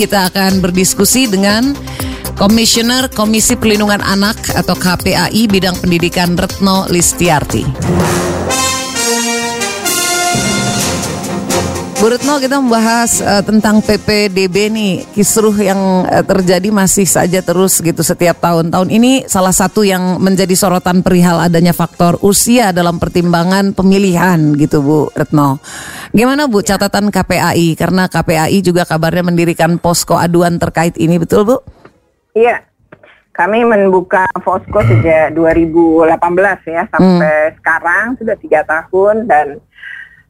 kita akan berdiskusi dengan Komisioner Komisi Pelindungan Anak atau KPAI bidang pendidikan Retno Listiarti. Bu Retno kita membahas uh, tentang PPDB nih kisruh yang uh, terjadi masih saja terus gitu setiap tahun. Tahun ini salah satu yang menjadi sorotan perihal adanya faktor usia dalam pertimbangan pemilihan gitu Bu Retno. Gimana Bu catatan KPAI karena KPAI juga kabarnya mendirikan posko aduan terkait ini betul Bu? Iya. Kami membuka posko sejak 2018 ya sampai hmm. sekarang sudah tiga tahun dan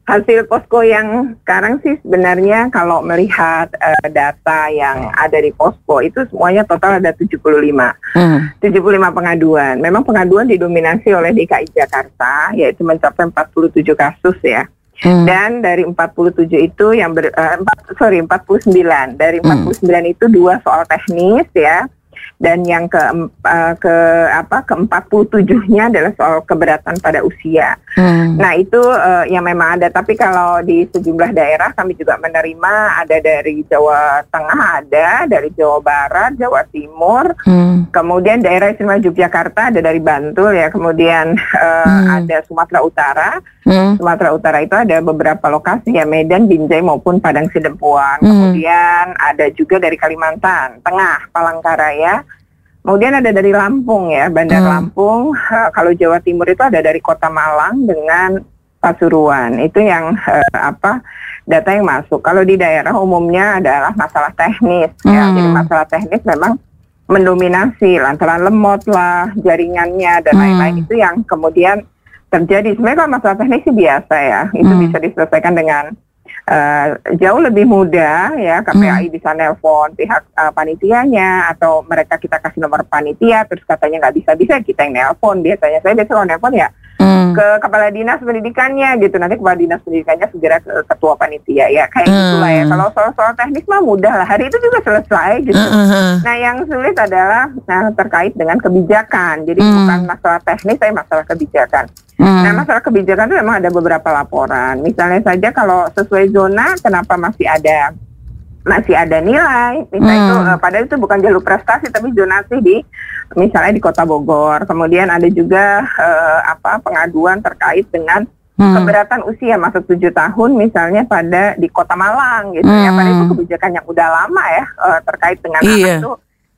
hasil posko yang sekarang sih sebenarnya kalau melihat uh, data yang ada di posko itu semuanya total ada 75. Hmm. 75 pengaduan. Memang pengaduan didominasi oleh DKI Jakarta yaitu mencapai 47 kasus ya. Hmm. Dan dari 47 itu yang ber, uh, sorry 49. Dari 49 hmm. itu dua soal teknis ya dan yang ke uh, ke apa ke 47-nya adalah soal keberatan pada usia. Hmm. Nah, itu uh, yang memang ada tapi kalau di sejumlah daerah kami juga menerima ada dari Jawa Tengah ada, dari Jawa Barat, Jawa Timur. Hmm. Kemudian daerah istimewa Yogyakarta ada dari Bantul ya, kemudian uh, hmm. ada Sumatera Utara. Hmm. Sumatera Utara itu ada beberapa lokasi ya Medan, Binjai maupun Padang Sidempuan. Hmm. Kemudian ada juga dari Kalimantan Tengah, Palangkaraya. Kemudian ada dari Lampung ya, Bandar hmm. Lampung. Kalau Jawa Timur itu ada dari Kota Malang dengan Pasuruan. Itu yang uh, apa data yang masuk. Kalau di daerah umumnya adalah masalah teknis ya. hmm. ya. Jadi masalah teknis memang mendominasi lantaran lemot lah jaringannya dan hmm. lain-lain hmm. itu yang kemudian terjadi. Sebenarnya kalau masalah teknis sih biasa ya. Itu hmm. bisa diselesaikan dengan uh, jauh lebih mudah ya KPAI hmm. bisa nelpon pihak uh, panitianya atau mereka kita kasih nomor panitia terus katanya nggak bisa bisa kita yang nelpon biasanya saya biasa kalau nelpon ya hmm. ke kepala dinas pendidikannya gitu nanti kepala dinas pendidikannya segera ke ketua panitia ya kayak hmm. gitulah ya kalau soal-soal teknis mah mudah lah hari itu juga selesai gitu hmm. nah yang sulit adalah nah terkait dengan kebijakan jadi hmm. bukan masalah teknis tapi masalah kebijakan Hmm. Nah, masalah kebijakan itu memang ada beberapa laporan. Misalnya saja kalau sesuai zona, kenapa masih ada masih ada nilai? Misalnya hmm. itu uh, padahal itu bukan jalur prestasi tapi zonasi di misalnya di Kota Bogor. Kemudian ada juga uh, apa pengaduan terkait dengan hmm. keberatan usia masuk tujuh tahun misalnya pada di Kota Malang gitu hmm. ya. Padahal itu kebijakan yang udah lama ya uh, terkait dengan iya. anak itu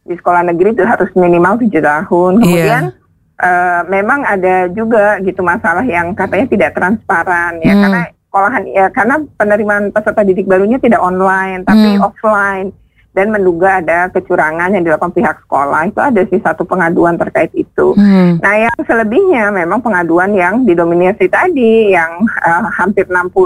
di sekolah negeri itu harus minimal tujuh tahun. Iya. Kemudian iya uh, memang ada juga gitu masalah yang katanya tidak transparan ya hmm. karena sekolahan ya karena penerimaan peserta didik barunya tidak online tapi hmm. offline dan menduga ada kecurangan yang dilakukan pihak sekolah itu ada sih satu pengaduan terkait itu. Hmm. Nah yang selebihnya memang pengaduan yang didominasi tadi yang uh, hampir 60%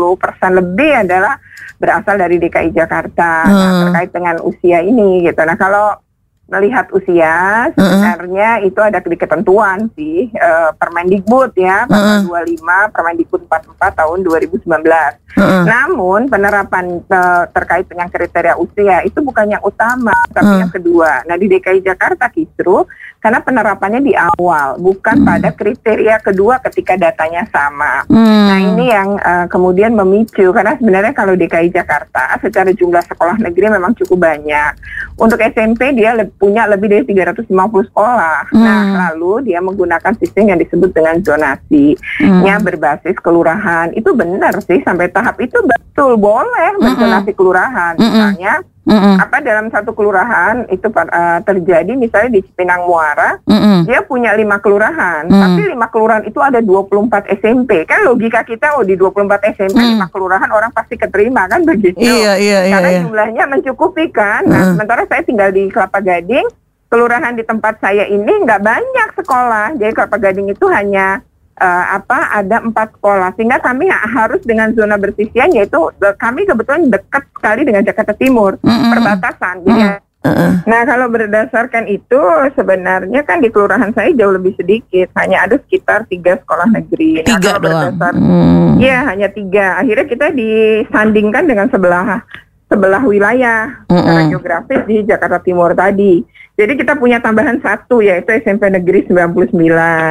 lebih adalah berasal dari DKI Jakarta hmm. nah, terkait dengan usia ini gitu. Nah kalau melihat usia sebenarnya uh-uh. itu ada di ketentuan sih uh, Permendikbud ya pasal uh-uh. 25 Permendikbud 44 tahun 2019. Uh-uh. Namun penerapan uh, terkait dengan kriteria usia itu bukan yang utama tapi uh-uh. yang kedua. Nah di DKI Jakarta Kisru karena penerapannya di awal bukan hmm. pada kriteria kedua ketika datanya sama. Hmm. Nah ini yang uh, kemudian memicu karena sebenarnya kalau DKI Jakarta secara jumlah sekolah negeri memang cukup banyak. Untuk SMP dia le punya lebih dari 350 sekolah. Hmm. Nah lalu dia menggunakan sistem yang disebut dengan zonasinya hmm. berbasis kelurahan. Itu benar sih sampai tahap itu betul boleh berzonasi hmm. kelurahan. Hmm. Misalnya mm-hmm. apa dalam satu kelurahan itu uh, terjadi misalnya di Cipinang Muara mm-hmm. dia punya lima kelurahan mm-hmm. tapi lima kelurahan itu ada 24 SMP kan logika kita oh di 24 SMP mm-hmm. lima kelurahan orang pasti keterima kan begitu iya, iya, iya, karena iya. jumlahnya mencukupi kan nah, mm-hmm. sementara saya tinggal di Kelapa Gading kelurahan di tempat saya ini nggak banyak sekolah jadi Kelapa Gading itu hanya uh, apa ada empat sekolah sehingga kami harus dengan zona bersisian yaitu uh, kami kebetulan dekat sekali dengan Jakarta Timur mm -hmm. perbatasan jadi mm -hmm. Nah kalau berdasarkan itu sebenarnya kan di kelurahan saya jauh lebih sedikit, hanya ada sekitar tiga sekolah negeri. Nah, tiga nah, doang. Berdasar, hmm. Ya hanya tiga. Akhirnya kita disandingkan dengan sebelah sebelah wilayah mm -hmm. secara geografis di Jakarta Timur tadi. Jadi kita punya tambahan satu yaitu SMP Negeri 99.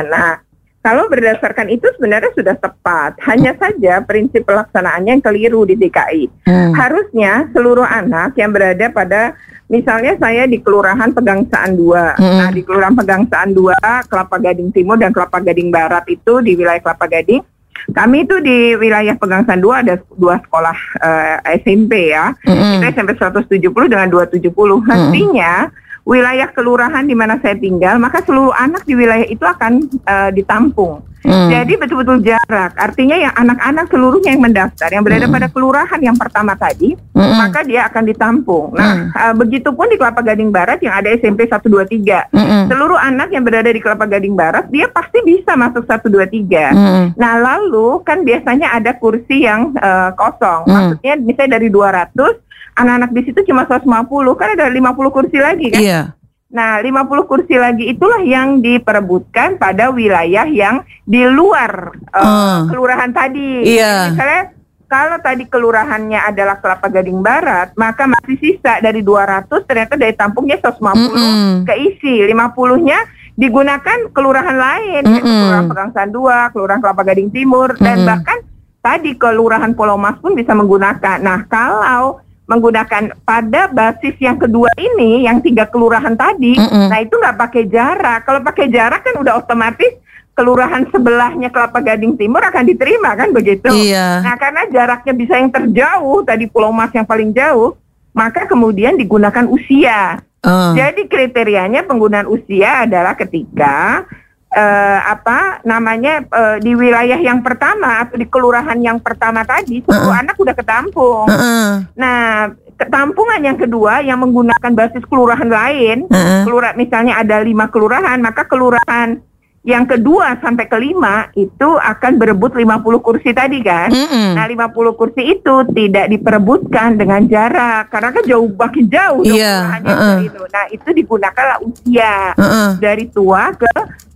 Nah Kalau berdasarkan itu sebenarnya sudah tepat. Hanya saja prinsip pelaksanaannya yang keliru di DKI. Hmm. Harusnya seluruh anak yang berada pada misalnya saya di Kelurahan Pegangsaan 2. Hmm. Nah, di Kelurahan Pegangsaan 2, Kelapa Gading Timur dan Kelapa Gading Barat itu di wilayah Kelapa Gading kami itu di wilayah Pegangsaan 2 ada dua sekolah uh, eh, SMP ya. Mm-hmm. Kita SMP 170 dengan 270. Artinya mm-hmm wilayah kelurahan di mana saya tinggal, maka seluruh anak di wilayah itu akan uh, ditampung. Hmm. Jadi betul-betul jarak. Artinya yang anak-anak seluruhnya yang mendaftar, yang berada hmm. pada kelurahan yang pertama tadi, hmm. maka dia akan ditampung. Nah, hmm. uh, begitupun di Kelapa Gading Barat yang ada SMP 123. Hmm. Seluruh anak yang berada di Kelapa Gading Barat, dia pasti bisa masuk 123. Hmm. Nah, lalu kan biasanya ada kursi yang uh, kosong. Hmm. Maksudnya misalnya dari 200 anak-anak di situ cuma 150, kan ada 50 kursi lagi kan? Iya. Nah, 50 kursi lagi itulah yang diperebutkan pada wilayah yang di luar uh, uh. kelurahan tadi. Iya. Misalnya kalau tadi kelurahannya adalah Kelapa Gading Barat, maka masih sisa dari 200 ternyata dari tampungnya 150 mm -mm. keisi, 50-nya digunakan kelurahan lain, mm -mm. kelurahan Pegangsaan 2, kelurahan Kelapa Gading Timur mm -mm. dan bahkan tadi kelurahan Pulau Mas pun bisa menggunakan. Nah, kalau menggunakan pada basis yang kedua ini yang tiga kelurahan tadi, mm -mm. nah itu nggak pakai jarak. Kalau pakai jarak kan udah otomatis kelurahan sebelahnya Kelapa Gading Timur akan diterima kan begitu. Iya. Nah karena jaraknya bisa yang terjauh tadi Pulau Mas yang paling jauh, maka kemudian digunakan usia. Uh. Jadi kriterianya penggunaan usia adalah ketika uh, apa namanya uh, di wilayah yang pertama atau di kelurahan yang pertama tadi seluruh uh -uh. anak udah ketampung. Uh -uh. Nah, ketampungan yang kedua yang menggunakan basis kelurahan lain, uh -uh. kelurahan misalnya ada lima kelurahan, maka kelurahan yang kedua sampai kelima itu akan berebut 50 kursi tadi kan. Mm -hmm. Nah 50 kursi itu tidak diperebutkan dengan jarak karena kan jauh makin jauh yeah. uh -uh. itu. Nah itu digunakanlah usia uh -uh. dari tua ke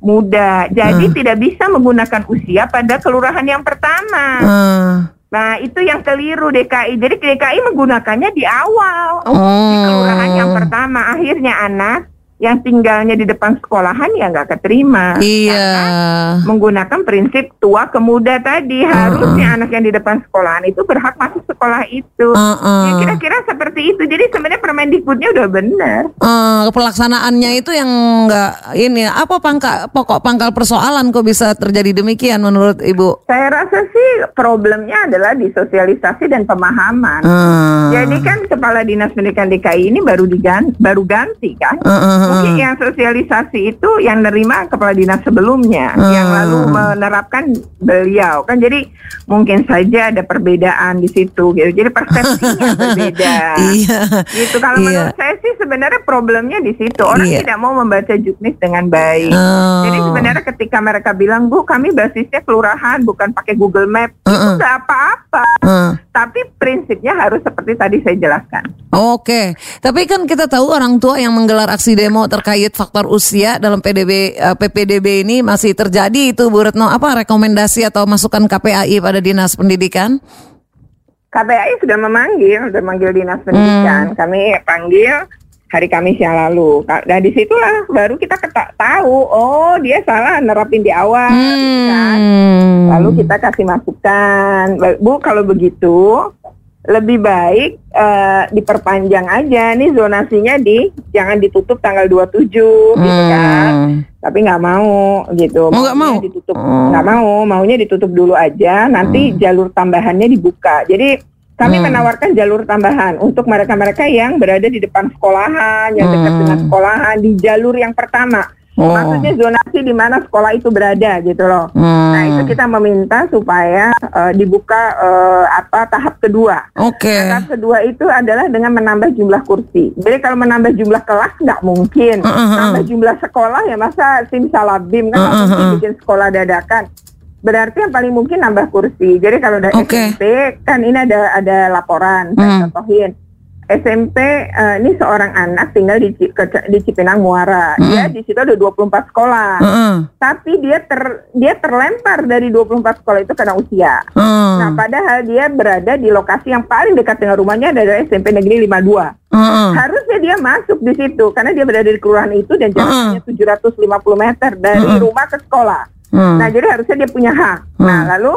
muda. Jadi uh. tidak bisa menggunakan usia pada kelurahan yang pertama. Uh. Nah, itu yang keliru DKI. Jadi DKI menggunakannya di awal. Oh. Di kelurahan yang pertama. Akhirnya anak yang tinggalnya di depan sekolahan ya nggak keterima. Iya. menggunakan prinsip tua ke muda tadi harusnya uh -uh. anak yang di depan sekolahan itu berhak masuk sekolah itu. Uh -uh. Ya kira-kira seperti itu. Jadi sebenarnya Permendikbudnya udah benar. Uh, pelaksanaannya itu yang nggak ini apa pangkal pokok pangkal persoalan kok bisa terjadi demikian menurut Ibu? Saya rasa sih problemnya adalah di sosialisasi dan pemahaman. Uh. Jadi kan kepala dinas pendidikan DKI ini baru diganti, baru ganti kan. Uh -uh mungkin yang sosialisasi itu yang nerima kepala dinas sebelumnya hmm. yang lalu menerapkan beliau kan jadi mungkin saja ada perbedaan di situ gitu jadi persepsinya berbeda iya. gitu kalau iya. menurut saya sih sebenarnya problemnya di situ orang iya. tidak mau membaca juknis dengan baik oh. jadi sebenarnya ketika mereka bilang bu kami basisnya kelurahan bukan pakai Google Map uh -uh. itu nggak apa-apa uh. tapi prinsipnya harus seperti tadi saya jelaskan oke tapi kan kita tahu orang tua yang menggelar aksi demo terkait faktor usia dalam PDB uh, eh, PPDB ini masih terjadi itu Bu Retno apa rekomendasi atau masukan KPAI pada Dinas Pendidikan? KPAI sudah memanggil, sudah memanggil Dinas Pendidikan. Hmm. Kami panggil hari Kamis yang lalu. Nah di situlah baru kita ketak tahu, oh dia salah nerapin di awal, hmm. kan? Lalu kita kasih masukan, bu kalau begitu lebih baik uh, diperpanjang aja nih zonasinya di jangan ditutup tanggal 27 gitu hmm. gitu kan tapi nggak mau gitu oh, nggak mau ditutup oh. nggak hmm. mau maunya ditutup dulu aja nanti hmm. jalur tambahannya dibuka jadi kami hmm. menawarkan jalur tambahan untuk mereka-mereka yang berada di depan sekolahan yang dekat hmm. dengan sekolahan di jalur yang pertama Oh. Maksudnya zonasi di mana sekolah itu berada gitu loh. Hmm. Nah itu kita meminta supaya uh, dibuka uh, apa tahap kedua. Oke. Okay. tahap kedua itu adalah dengan menambah jumlah kursi. Jadi kalau menambah jumlah kelas nggak mungkin. Uh -huh. Tambah jumlah sekolah ya masa simsalabim kan uh -huh. mungkin bikin sekolah dadakan. Berarti yang paling mungkin nambah kursi. Jadi kalau udah okay. SMP kan ini ada ada laporan, saya hmm. contohin SMP uh, eh, ini seorang anak tinggal di di Cipinang Muara. Mm. Dia di situ ada 24 sekolah. Mm. Tapi dia ter dia terlempar dari 24 sekolah itu karena usia. Mm. Nah, padahal dia berada di lokasi yang paling dekat dengan rumahnya adalah SMP Negeri 52. Mm. Harusnya dia masuk di situ karena dia berada di kelurahan itu dan jaraknya mm. 750 meter dari mm. rumah ke sekolah. Hmm. Nah, jadi harusnya dia punya hak. Nah, hmm. Nah, lalu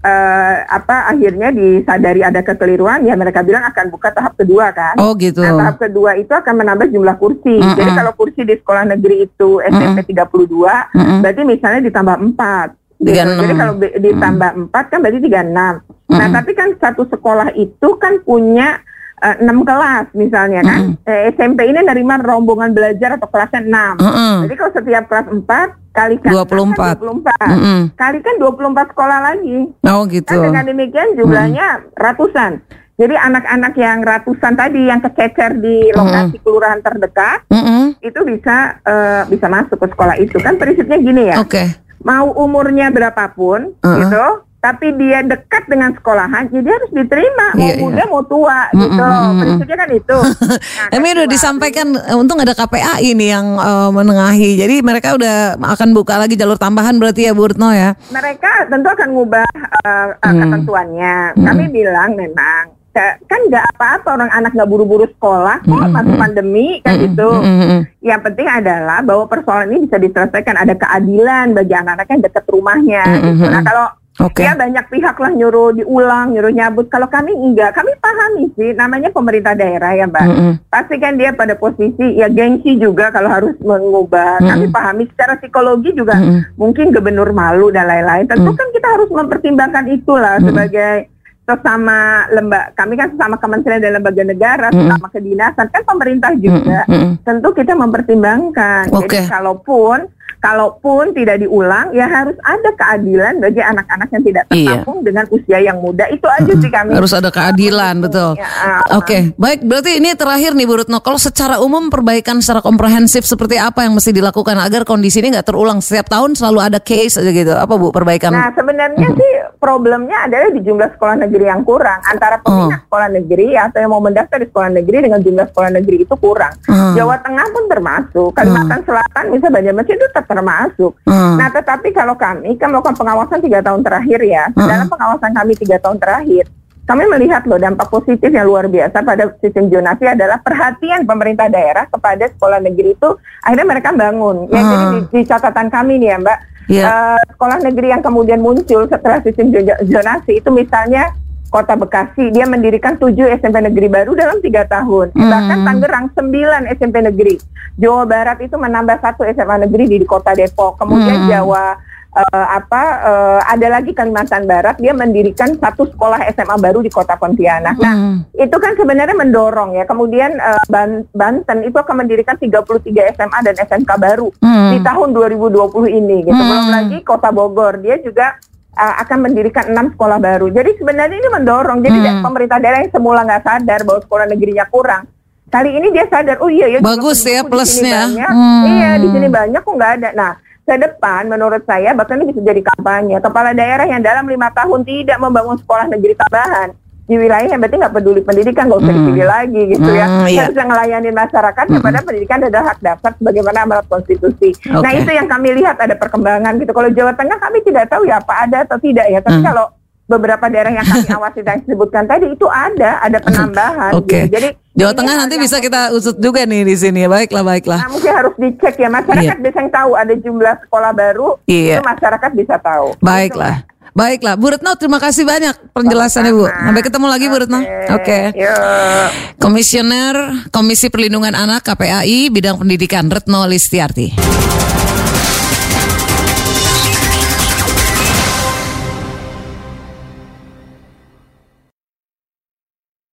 uh, apa akhirnya disadari ada kekeliruan ya mereka bilang akan buka tahap kedua kan. Oh gitu. Nah, tahap kedua itu akan menambah jumlah kursi. Mm -mm. Jadi kalau kursi di sekolah negeri itu SMP mm -mm. 32, mm -mm. berarti misalnya ditambah 4. Gitu. Jadi kalau ditambah mm. 4 kan berarti 36. Mm -mm. Nah, tapi kan satu sekolah itu kan punya uh, eh, 6 kelas misalnya kan. Mm -hmm. eh, SMP ini nerima rombongan belajar atau kelasnya 6. Mm -hmm. Jadi kalau setiap kelas 4 kalikan 24. Kan 24. Mm -hmm. Kalikan 24 sekolah lagi. Oh gitu. Kan dengan demikian jumlahnya mm -hmm. ratusan. Jadi anak-anak yang ratusan tadi yang kececer di lokasi mm. kelurahan terdekat mm -hmm. itu bisa uh, bisa masuk ke sekolah itu kan prinsipnya gini ya. Oke. Okay. Mau umurnya berapapun uh -uh. gitu tapi dia dekat dengan sekolahan, jadi ya harus diterima mau iya, iya. muda iya. mau tua gitu. Prinsipnya kan itu. Nah, Ini udah disampaikan eh, untung ada KPAI nih yang uh, menengahi. Jadi mereka udah akan buka lagi jalur tambahan berarti ya Bu Retno ya. Mereka tentu akan mengubah uh, hmm. ketentuannya. Hmm. Kami bilang memang kan nggak apa-apa orang anak nggak buru-buru sekolah kok mm masuk pandemi kan gitu. Yang penting adalah bahwa persoalan ini bisa diselesaikan ada keadilan bagi anak-anak yang dekat rumahnya. Gitu. Nah kalau Okay. Ya banyak pihak lah nyuruh diulang, nyuruh nyabut. Kalau kami enggak, kami pahami sih. Namanya pemerintah daerah ya mbak. Mm -hmm. Pasti kan dia pada posisi ya gengsi juga kalau harus mengubah. Mm -hmm. Kami pahami secara psikologi juga. Mm -hmm. Mungkin gubernur malu dan lain-lain. Tentu mm -hmm. kan kita harus mempertimbangkan itulah mm -hmm. sebagai sesama lembaga kami kan sesama kementerian dan lembaga negara mm -hmm. sesama kedinasan kan pemerintah juga mm -hmm. tentu kita mempertimbangkan okay. jadi kalaupun kalaupun tidak diulang ya harus ada keadilan bagi anak-anak yang tidak iya. tertampung iya. dengan usia yang muda itu aja sih kami harus ada keadilan betul ya, oke okay. baik berarti ini terakhir nih Bu Retno kalau secara umum perbaikan secara komprehensif seperti apa yang mesti dilakukan agar kondisi ini nggak terulang setiap tahun selalu ada case aja gitu apa Bu perbaikan nah sebenarnya hmm. sih problemnya adalah di jumlah sekolah negeri yang kurang antara peminat oh. sekolah negeri atau yang mau mendaftar di sekolah negeri dengan jumlah sekolah negeri itu kurang hmm. Jawa Tengah pun termasuk Kalimantan hmm. Selatan misalnya Banjarmasin itu tetap termasuk. Hmm. Nah, tetapi kalau kami kan melakukan pengawasan tiga tahun terakhir ya, hmm. dalam pengawasan kami tiga tahun terakhir, kami melihat loh dampak positif yang luar biasa pada sistem zonasi adalah perhatian pemerintah daerah kepada sekolah negeri itu akhirnya mereka bangun. Ya, hmm. jadi di, di catatan kami nih ya Mbak, yeah. Iya. uh, sekolah negeri yang kemudian muncul setelah sistem zonasi itu misalnya Kota Bekasi dia mendirikan tujuh SMP negeri baru dalam tiga tahun. Hmm. Bahkan Tangerang sembilan SMP negeri. Jawa Barat itu menambah satu SMA negeri di, di Kota Depok. Kemudian hmm. Jawa uh, apa uh, ada lagi Kalimantan Barat dia mendirikan satu sekolah SMA baru di Kota Pontianak. Nah, hmm. itu kan sebenarnya mendorong ya. Kemudian uh, Banten itu akan mendirikan 33 SMA dan SMK baru hmm. di tahun 2020 ini gitu. Hmm. Belum lagi Kota Bogor dia juga uh, akan mendirikan enam sekolah baru. Jadi sebenarnya ini mendorong. Jadi hmm. pemerintah daerah yang semula nggak sadar bahwa sekolah negerinya kurang, kali ini dia sadar. Oh iya ya. Bagus ya plusnya. Hmm. Iya di sini banyak kok nggak ada. Nah ke depan menurut saya bahkan ini bisa jadi kampanye. Kepala daerah yang dalam lima tahun tidak membangun sekolah negeri tambahan di wilayah yang berarti nggak peduli pendidikan nggak usah hmm. dipilih lagi gitu ya hmm, iya. harus melayani masyarakat hmm. pada pendidikan adalah hak dasar sebagaimana amanat konstitusi okay. nah itu yang kami lihat ada perkembangan gitu kalau Jawa Tengah kami tidak tahu ya apa ada atau tidak ya tapi hmm. kalau beberapa daerah yang kami awasi dan disebutkan tadi itu ada ada penambahan okay. gitu. jadi Jawa Tengah nanti bisa kita usut juga nih di sini. Baiklah, baiklah. Nah, mungkin harus dicek ya masyarakat iya. bisa tahu ada jumlah sekolah baru. Iya. Itu masyarakat bisa tahu. Baiklah. Baiklah, Bu Retno terima kasih banyak penjelasannya Bu. Sampai ketemu lagi Bu Retno. Oke. Okay. Komisioner Komisi Perlindungan Anak KPAI bidang pendidikan Retno Listiarti.